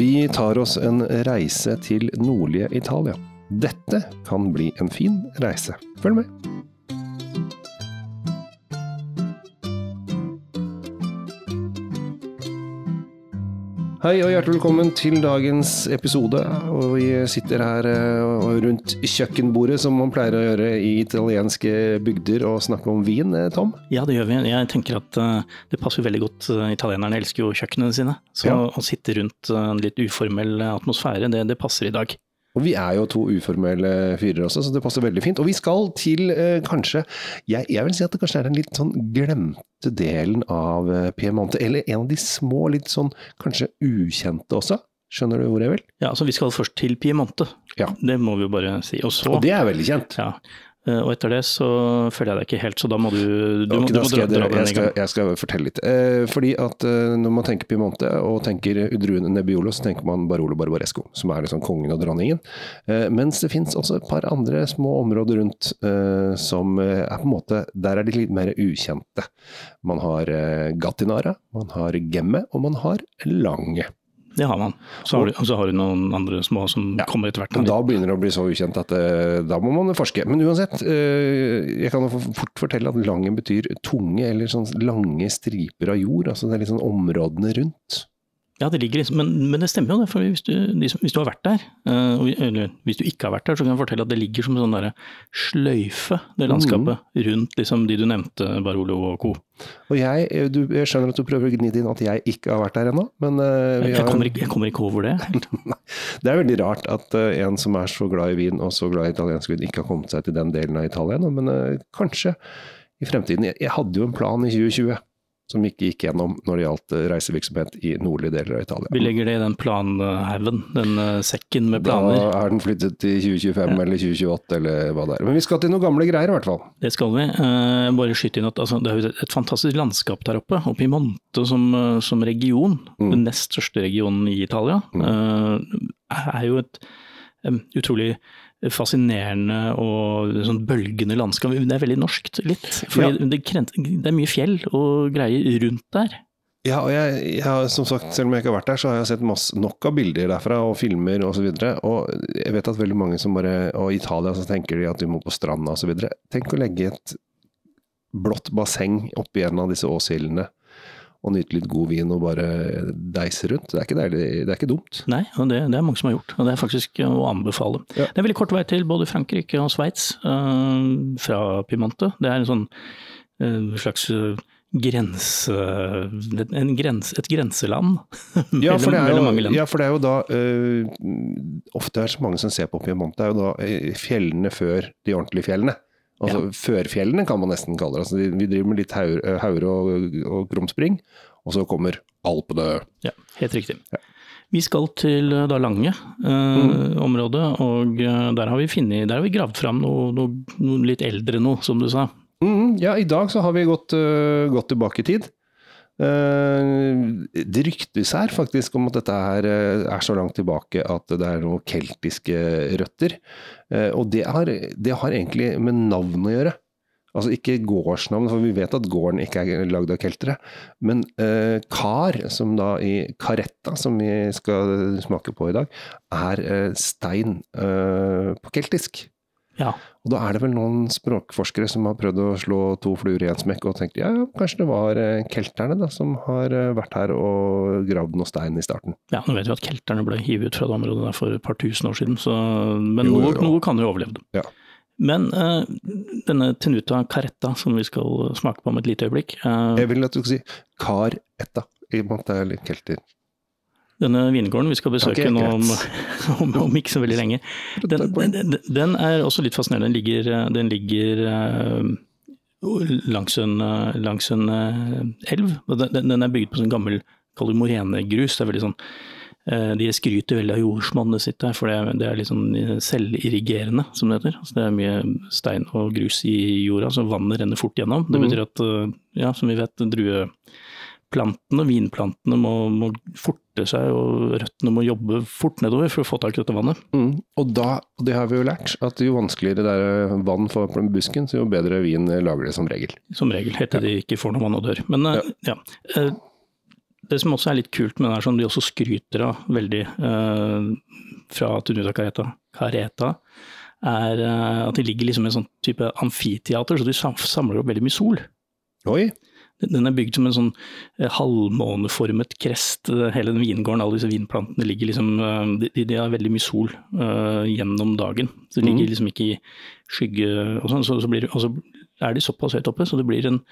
Vi tar oss en reise til nordlige Italia. Dette kan bli en fin reise. Følg med. Hei og hjertelig velkommen til dagens episode. Og vi sitter her eh, rundt kjøkkenbordet, som man pleier å gjøre i italienske bygder, og snakke om vin, eh, Tom? Ja, det gjør vi. Jeg tenker at uh, det passer veldig godt. Italienerne elsker jo kjøkkenene sine. Så ja. å sitte rundt en litt uformell atmosfære, det, det passer i dag. Og vi er jo to uformelle fyrer også, så det passer veldig fint. Og vi skal til eh, kanskje jeg, jeg, vil si at det kanskje er den litt sånn glemte delen av eh, Piemonte. Eller en av de små, litt sånn kanskje ukjente også. Skjønner du hvor jeg vil? Ja, altså vi skal først til Piemonte. Ja. Det må vi jo bare si. Og, så, og det er veldig kjent. Ja. Eh, og etter det så føler jeg deg ikke helt, så da må du, du, okay, du må dra, dra den i gang. Jeg skal fortelle litt. Eh, fordi at eh, når man tenker Piemonte og tenker druen Nebbiolo, så tenker man Barolo Barbaresco, som er liksom kongen og dronningen. Eh, mens det fins også et par andre små områder rundt eh, som eh, er på en måte Der er de litt mer ukjente. Man har Gattinara, man har Gemme, og man har Lange. Det har man. Så har, du, så har du noen andre små som ja, kommer etter hvert. Da begynner det å bli så ukjent at uh, da må man forske. Men uansett, uh, jeg kan fort fortelle at Langen betyr tunge eller sånn lange striper av jord. Altså det er litt sånn områdene rundt. Ja, det ligger liksom, men, men, det stemmer jo det. for Hvis du, hvis du har vært der, uh, eller hvis du ikke har vært der, så kan jeg fortelle at det ligger som en sånn der sløyfe, det landskapet, mm. rundt liksom de du nevnte, Barolo og co. Og jeg, du, jeg, skjønner at du prøver å gni inn at jeg ikke har vært der ennå, men uh, jeg, kommer ikke, jeg, kommer ikke, over det. det er veldig rart at uh, en som er så glad i vin og så glad i italiensk vin, ikke har kommet seg til den delen av Italia ennå, men kanskje i fremtiden. Jeg, jeg hadde jo en plan i 2020 som ikke gikk gjennom når det gjaldt eh, reisevirksomhet i nordlige deler av Italia. Vi legger det i den planhaugen, den eh, sekken med planer. Da er den flyttet til 2025 ja. eller 2028 eller hva det er. Men vi skal til noen gamle greier i hvert fall. Det skal vi. Uh, bare skyte inn at altså, det er jo et fantastisk landskap der oppe. Oppe i Monte som, som region, mm. den nest største regionen i Italia, mm. er jo et utrolig fascinerende og sånn bølgende landskap. Det er veldig norskt, litt. For ja. det, det, er mye fjell og greier rundt der. Ja, og jeg, jeg, som sagt, selv om jeg ikke har vært der, så har jeg sett masse, nok av bilder derfra, og filmer osv. Og, så og jeg vet at veldig mange som bare Og i Italia så tenker de at de må på stranda osv. Tenk å legge et blått basseng oppi en av disse åshillene og nyte litt god vin og bare deise rundt. Det er ikke, deilig, det er ikke dumt. Nei, og det, det, er mange som har gjort, og det er faktisk å anbefale. Ja. Det er veldig kort vei til både Frankrike og Sveits uh, fra Piemonte. Det er en sånn uh, slags grense... En grens, et grenseland ja, for det er jo, mange land. Ja, for det er jo da Ofte er det så mange som ser på Piemonte, er jo da fjellene før de ordentlige fjellene. Altså ja. Førfjellene kan man nesten kalle det. Altså, vi driver med litt haure og, og krumspring, og så kommer Alpene. Ja, helt riktig. Ja. Vi skal til da Lange eh, mm. området, og eh, der har vi, finnet, der har vi gravd fram noe, noe, noe, litt eldre noe, som du sa. Mm, ja, i dag så har vi gått, uh, gått tilbake i tid. Uh, det ryktes her faktisk om at dette her uh, er så langt tilbake at det er noen keltiske røtter. Uh, og det har, det har, egentlig med navn å gjøre. Altså ikke gårdsnavn, for vi vet at gården ikke er lagd av keltere. Men kar, som da i karetta, som vi skal smake på i dag, er stein på keltisk. Ja. Og da er det vel noen språkforskere som har prøvd å slå to fluer i en smekk og tenkt ja, kanskje det var eh, kelterne da, som har eh, vært her og gravd noe stein i starten. Ja, nå vet vi at kelterne ble hivet ut fra det området der for et par tusen år siden, så, men jo, noe, noe, kan jo overleve. Ja. Men uh, denne tenuta caretta som vi skal smake på om et lite øyeblikk uh, Jeg vil at du skal si caretta, i og med at det er litt kelter denne vingården vi skal besøke okay, nå om, om, om, ikke så veldig lenge, den, den, den, er også litt fascinerende. Den ligger, den ligger uh, langs en, langs en elv. Den, er bygd på sånn gammel morenegrus. Det er veldig sånn De skryter veldig av jordsmonnet sitt der, for det er, er litt sånn selvirrigerende, som det heter. Altså det er mye stein og grus i jorda, så vannet renner fort gjennom. Det mm. betyr at, ja, som vi vet, drue plantene, vinplantene, må, må, forte seg, og røttene må jobbe fort nedover for å få tak i dette vannet. Mm. Og da, det har vi jo lært, at jo vanskeligere det er vann for busken, så jo bedre vin lager det som regel. Som regel, helt til ja. de ikke får noe vann og dør. Men ja. ja. det som også er litt kult med det, som de også skryter av veldig eh, fra Tunuta Careta, Careta er eh, at de ligger liksom i en sånn type amfiteater, så de samler opp veldig mye sol. Oi. Den er bygd som en sånn eh, halvmåneformet krest, hele den vingården. Alle disse vinplantene ligger liksom eh, De, de har veldig mye sol uh, gjennom dagen. Så de ligger mm. liksom ikke i skygge og sånn. Så, så, blir, og så er de såpass høyt oppe, så det blir en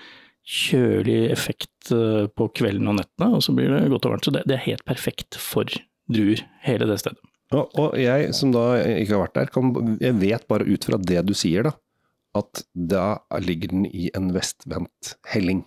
kjølig effekt på kvelden og nettene, og så blir det godt og varmt. Så det, det er helt perfekt for druer, hele det stedet. Og, og, jeg som da ikke har vært der, kan, jeg vet bare ut fra det du sier, da, at da ligger den i en vestvendt helling.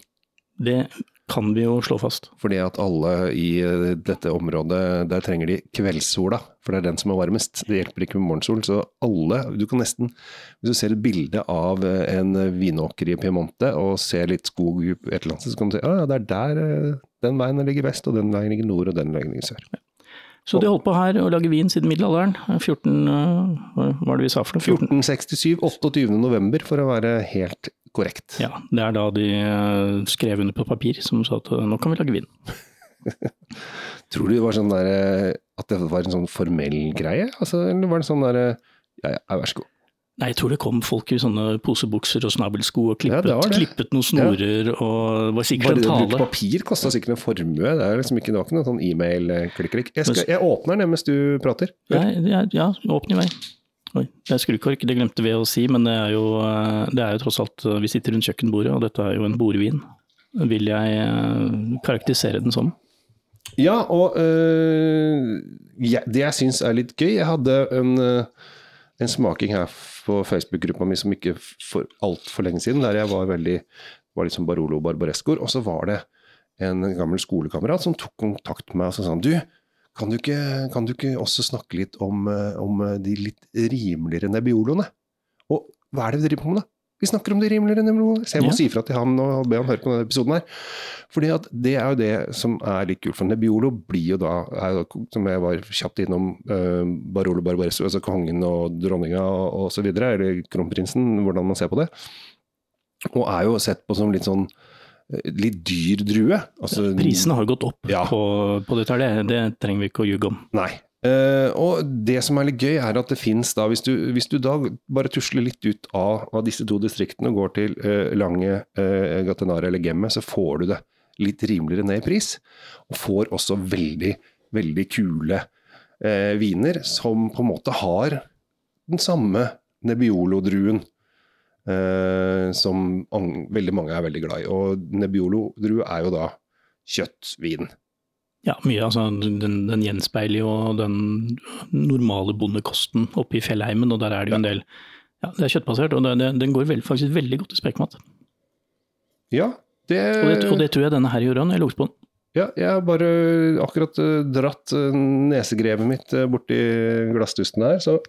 Det kan vi jo slå fast. Fordi at alle i eh, dette området, der trenger de kveldssola. For det er den som er varmest. Det hjelper ikke med morgensol. Så alle, du kan nesten, hvis du ser et bilde av eh, en vinåker i Piemonte og ser litt skog et eller annet så kan du si at ah, det er der eh, den veien ligger vest, og den veien ligger nord, og den veien ligger sør. Ja. Så de holdt på her å lage vin siden middelalderen. 14, hva var det vi sa for noe? 1467, 28. november for å være helt korrekt. Ja, det er da de eh, skrev under på papir som sa at eh, nå kan vi lage vin. Tror du det var sånn der, eh, at det var en sånn formell greie? Altså, eller var det sånn derre ja, ja, vær så god. Nei, jeg tror det kom folk i sånne posebukser og snabelsko og klippet, ja, det det. klippet noen snorer ja. og var sikkert en tale. Bare papir kosta sikkert en formue, det er liksom ikke, det var ikke noe sånn e-mail-klikk-klikk. Jeg, jeg, åpner den mens du prater. Ja, ja, åpne i vei. Oi, det er skrukork, det glemte vi å si, men det er, jo, eh, det er jo tross alt Vi sitter rundt kjøkkenbordet, og dette er jo en bordvin. Vil jeg eh, karakterisere den som. Ja, og øh, ja, det jeg syns er litt gøy Jeg hadde en, en smaking her på Facebook-gruppa mi som ikke for altfor lenge siden, der jeg var veldig var liksom Barolo Barbarescoer. Og så var det en gammel skolekamerat som tok kontakt med meg og sa du, kan du, ikke, kan du ikke, også snakke litt om, eh, om, de litt rimeligere Nebbioloene? Og hva er det vi driver på med, da? Vi snakker om det rimeligere Nebbioloene. Så jeg må ja. si ifra til han og be han høre på denne episoden her. Fordi at det er jo det som er litt kult. For Nebiolo blir jo da, er, som jeg var kjapt innom, uh, Barolo Barbaresso, altså kongen og dronninga og, osv., så videre, eller kronprinsen, hvordan man ser på det. Og er jo sett på som litt sånn litt dyr drue. Altså, prisene har gått opp ja. på, på dette, det, det trenger vi ikke å ljuge om. Nei. Uh, og det som er litt gøy, er at det fins da hvis du, hvis du, da bare tusler litt ut av, av disse to distriktene og går til uh, Lange, uh, Gatenare eller Gemme, så får du det litt rimeligere ned i pris. Og får også veldig, veldig kule uh, viner som på en måte har den samme Nebbiolo-druen eh, som veldig mange er veldig glad i. Og Nebbiolo-drue er jo da kjøttvin. Ja, mye. altså Den, den gjenspeiler jo den normale bondekosten oppe i fjellheimen, og der er det jo en del ja, Det er kjøttbasert, og det, den går veld, faktisk veldig godt i spekemat. Ja, det... Og, det, og det tror jeg denne her når jeg lukter på den. Ja, jeg har bare akkurat uh, dratt uh, nesegrevet mitt borti glasstusten her, så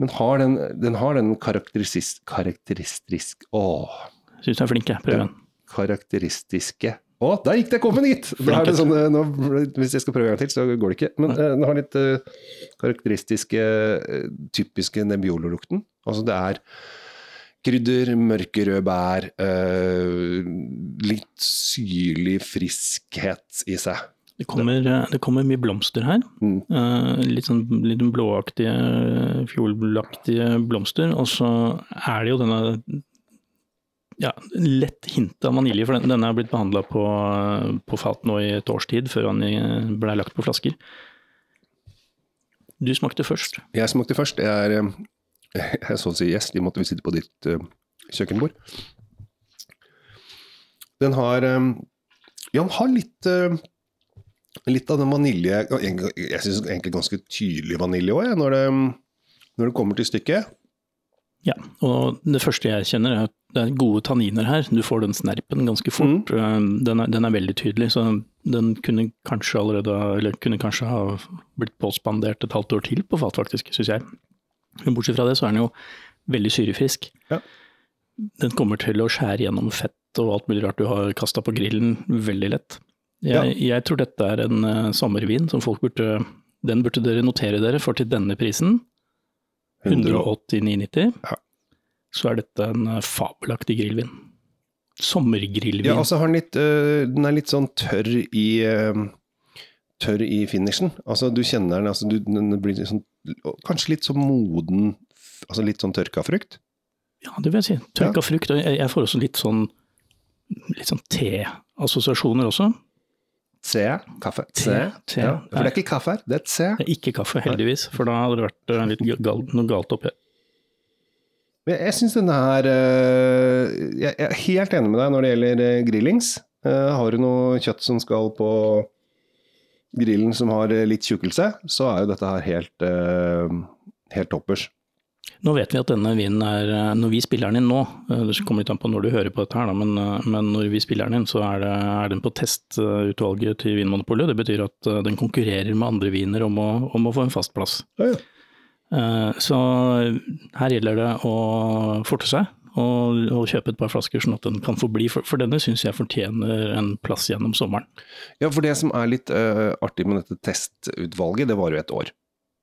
men har den, den har den karakteristisk... karakteristisk Åh. Syns du er flink, jeg. Prøv igjen. Karakteristiske Å, der gikk det! Kom hit! Sånn, eh, nå, hvis jeg skal prøve en gang til, så går det ikke. Men uh, den har litt uh, karakteristiske, uh, typiske Nebbiolo-lukten. Altså det er krydder, mørke røde bær, litt syrlig friskhet i seg. Det kommer, eh, det kommer, mye blomster her. Mm. Litt sånn litt blåaktige, fiolaktige blomster. Og så er det jo denne ja, lett hint av vanilje, for denne har blitt behandla på, på, fat nå i et års tid, før han ble lagt på flasker. Du smakte først. Jeg smakte først. Jeg er, jeg er så å si gjest, i måte vi sitter på ditt uh, kjøkkenbord. Den har um, Ja, den har litt uh, litt av den vanilje Jeg syns egentlig ganske tydelig vanilje òg, når, når, det kommer til stykket. Ja, og det første jeg kjenner er at det er gode tanniner her. Du får den snerpen ganske fort. Mm. Den, er, den, er, veldig tydelig, så den kunne kanskje allerede, eller kunne kanskje ha blitt påspandert et halvt år til på fat, faktisk, syns jeg. Men bortsett fra det, så er den jo veldig syrefrisk. Ja. Den kommer til å skjære gjennom fett og alt mulig rart du har kasta på grillen veldig lett. Jeg, ja. jeg, tror dette er en uh, sommervin som folk burde Den burde dere notere dere, for til denne prisen, 189,90, ja. så er dette en uh, fabelaktig grillvin. sommergrillvin. Ja, altså litt, øh, den er litt sånn tørr i øh, tørr i finishen. Altså du kjenner den, altså, du, den blir sånn, kanskje litt sånn moden, altså litt sånn tørka frukt? Ja, det vil jeg si. Tørka ja. frukt. Jeg, jeg får også litt sånn, litt sånn te-assosiasjoner også. Te? Kaffe? C. te. Ja, for det er ikke kaffe her, det er te. Det er ikke kaffe, heldigvis, for da hadde det vært uh, litt galt, noe galt oppi. Jeg, jeg syns denne her uh, Jeg er helt enig med deg når det gjelder uh, grillings. har du noe kjøtt som skal på grillen som har litt tjukkelse, så er jo dette her helt, helt toppers. Nå vet vi at denne vinen er, eh, når vi spiller den inn nå, eh, det kommer litt an på når du hører på dette her, men, eh, men, når vi spiller den inn, så er, det, er den på testutvalget til Vinmonopolet. Det betyr at den konkurrerer med andre viner om å, om å få en fast plass. Ja, ja. Så her gjelder det å forte seg og, og, kjøpe et par flasker, sånn at den kan få bli. For, for denne syns jeg fortjener en plass gjennom sommeren. Ja, for det som er litt uh, artig med dette testutvalget, det var jo et år.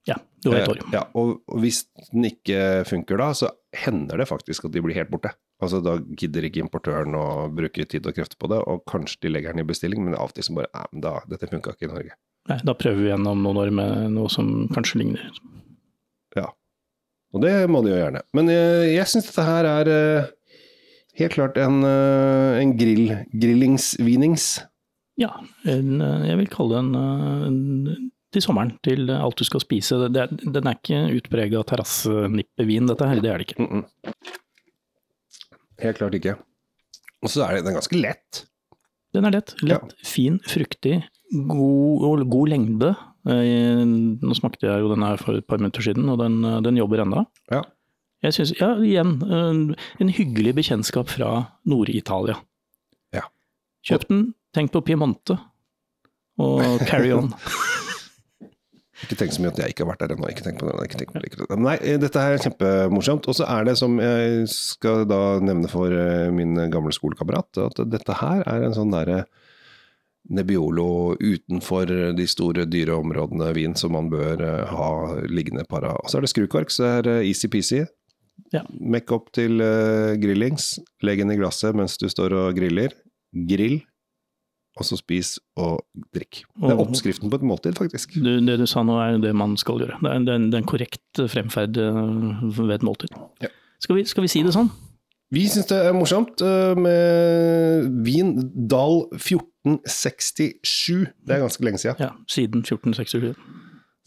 Ja, det var et år. Eh, ja, og, hvis den ikke funker da, så hender det faktisk at de blir helt borte. Altså Da gidder ikke importøren å bruke tid og krefter på det, og kanskje de legger den i bestilling, men av og til så bare Nei, men da, dette funka ikke i Norge. Nei, da prøver vi igjen om noen år med noe som kanskje ligner. Ja, og det må de jo gjerne. Men jeg, eh, jeg syns dette her er uh, helt klart en, en grill, grillingsvinings. Ja, en, jeg vil kalle det en, en til sommeren, til alt du skal spise. Det det, den er ikke utprega terrassenippevin, dette her. Det er det ikke. Mm -mm. Helt klart ikke. Og så er det, den er ganske lett. Den er lett. Lett, ja. fin, fruktig, god, god lengde. Eh, nå smakte jeg jo den her for et par minutter siden, og den, den jobber ennå. Ja. Jeg synes, ja, igjen, en, en hyggelig bekjentskap fra Nord-Italia. Ja. Kjøp den, tenk på Piemonte, og carry on. Ikke tenk så mye at jeg ikke har vært der ennå. Ikke tenk på det. Ikke tenk på det. Nei, dette er kjempemorsomt. Og så er det, som jeg skal da nevne for eh, min gamle skolekamerat, at dette her er en sånn derre Nebbiolo utenfor de store dyreområdene vin som man bør eh, ha liggende para. Og så er det skrukork, så det er easy-peasy. Ja. Mekk opp til grillings. Legg den i glasset mens du står og griller. Grill og så spis og drikk. Det er oppskriften på et måltid, faktisk. Du, det du sa nå er det man skal gjøre. Det er, er en korrekt fremferd eh, ved et måltid. Ja. Skal, vi, skal, vi, si det sånn? Vi syns det er morsomt eh, med vin Dal 1467. Det er ganske lenge siden. Ja, siden 1467.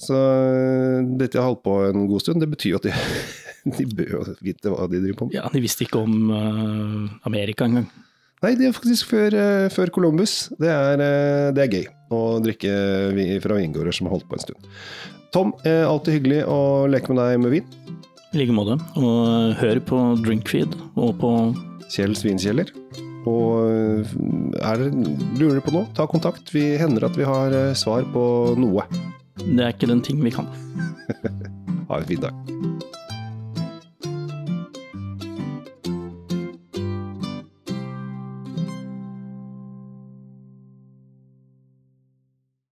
Så eh, dette har holdt på en god stund. Det betyr jo at de, de bør vite hva de driver på med. Ja, de visste ikke om Amerika engang. Nei, det er faktisk før, uh, før Columbus. Det er, uh, det er, gøy å drikke fra vingårder som har holdt på en stund. Tom, uh, alltid hyggelig å leke med deg med vin. I like måte. Og hør på Drinkfeed og på Kjells vinkjeller. Og er lurer du på noe, ta kontakt. Vi hender at vi har svar på noe. Det er ikke den ting vi kan. ha en fin dag.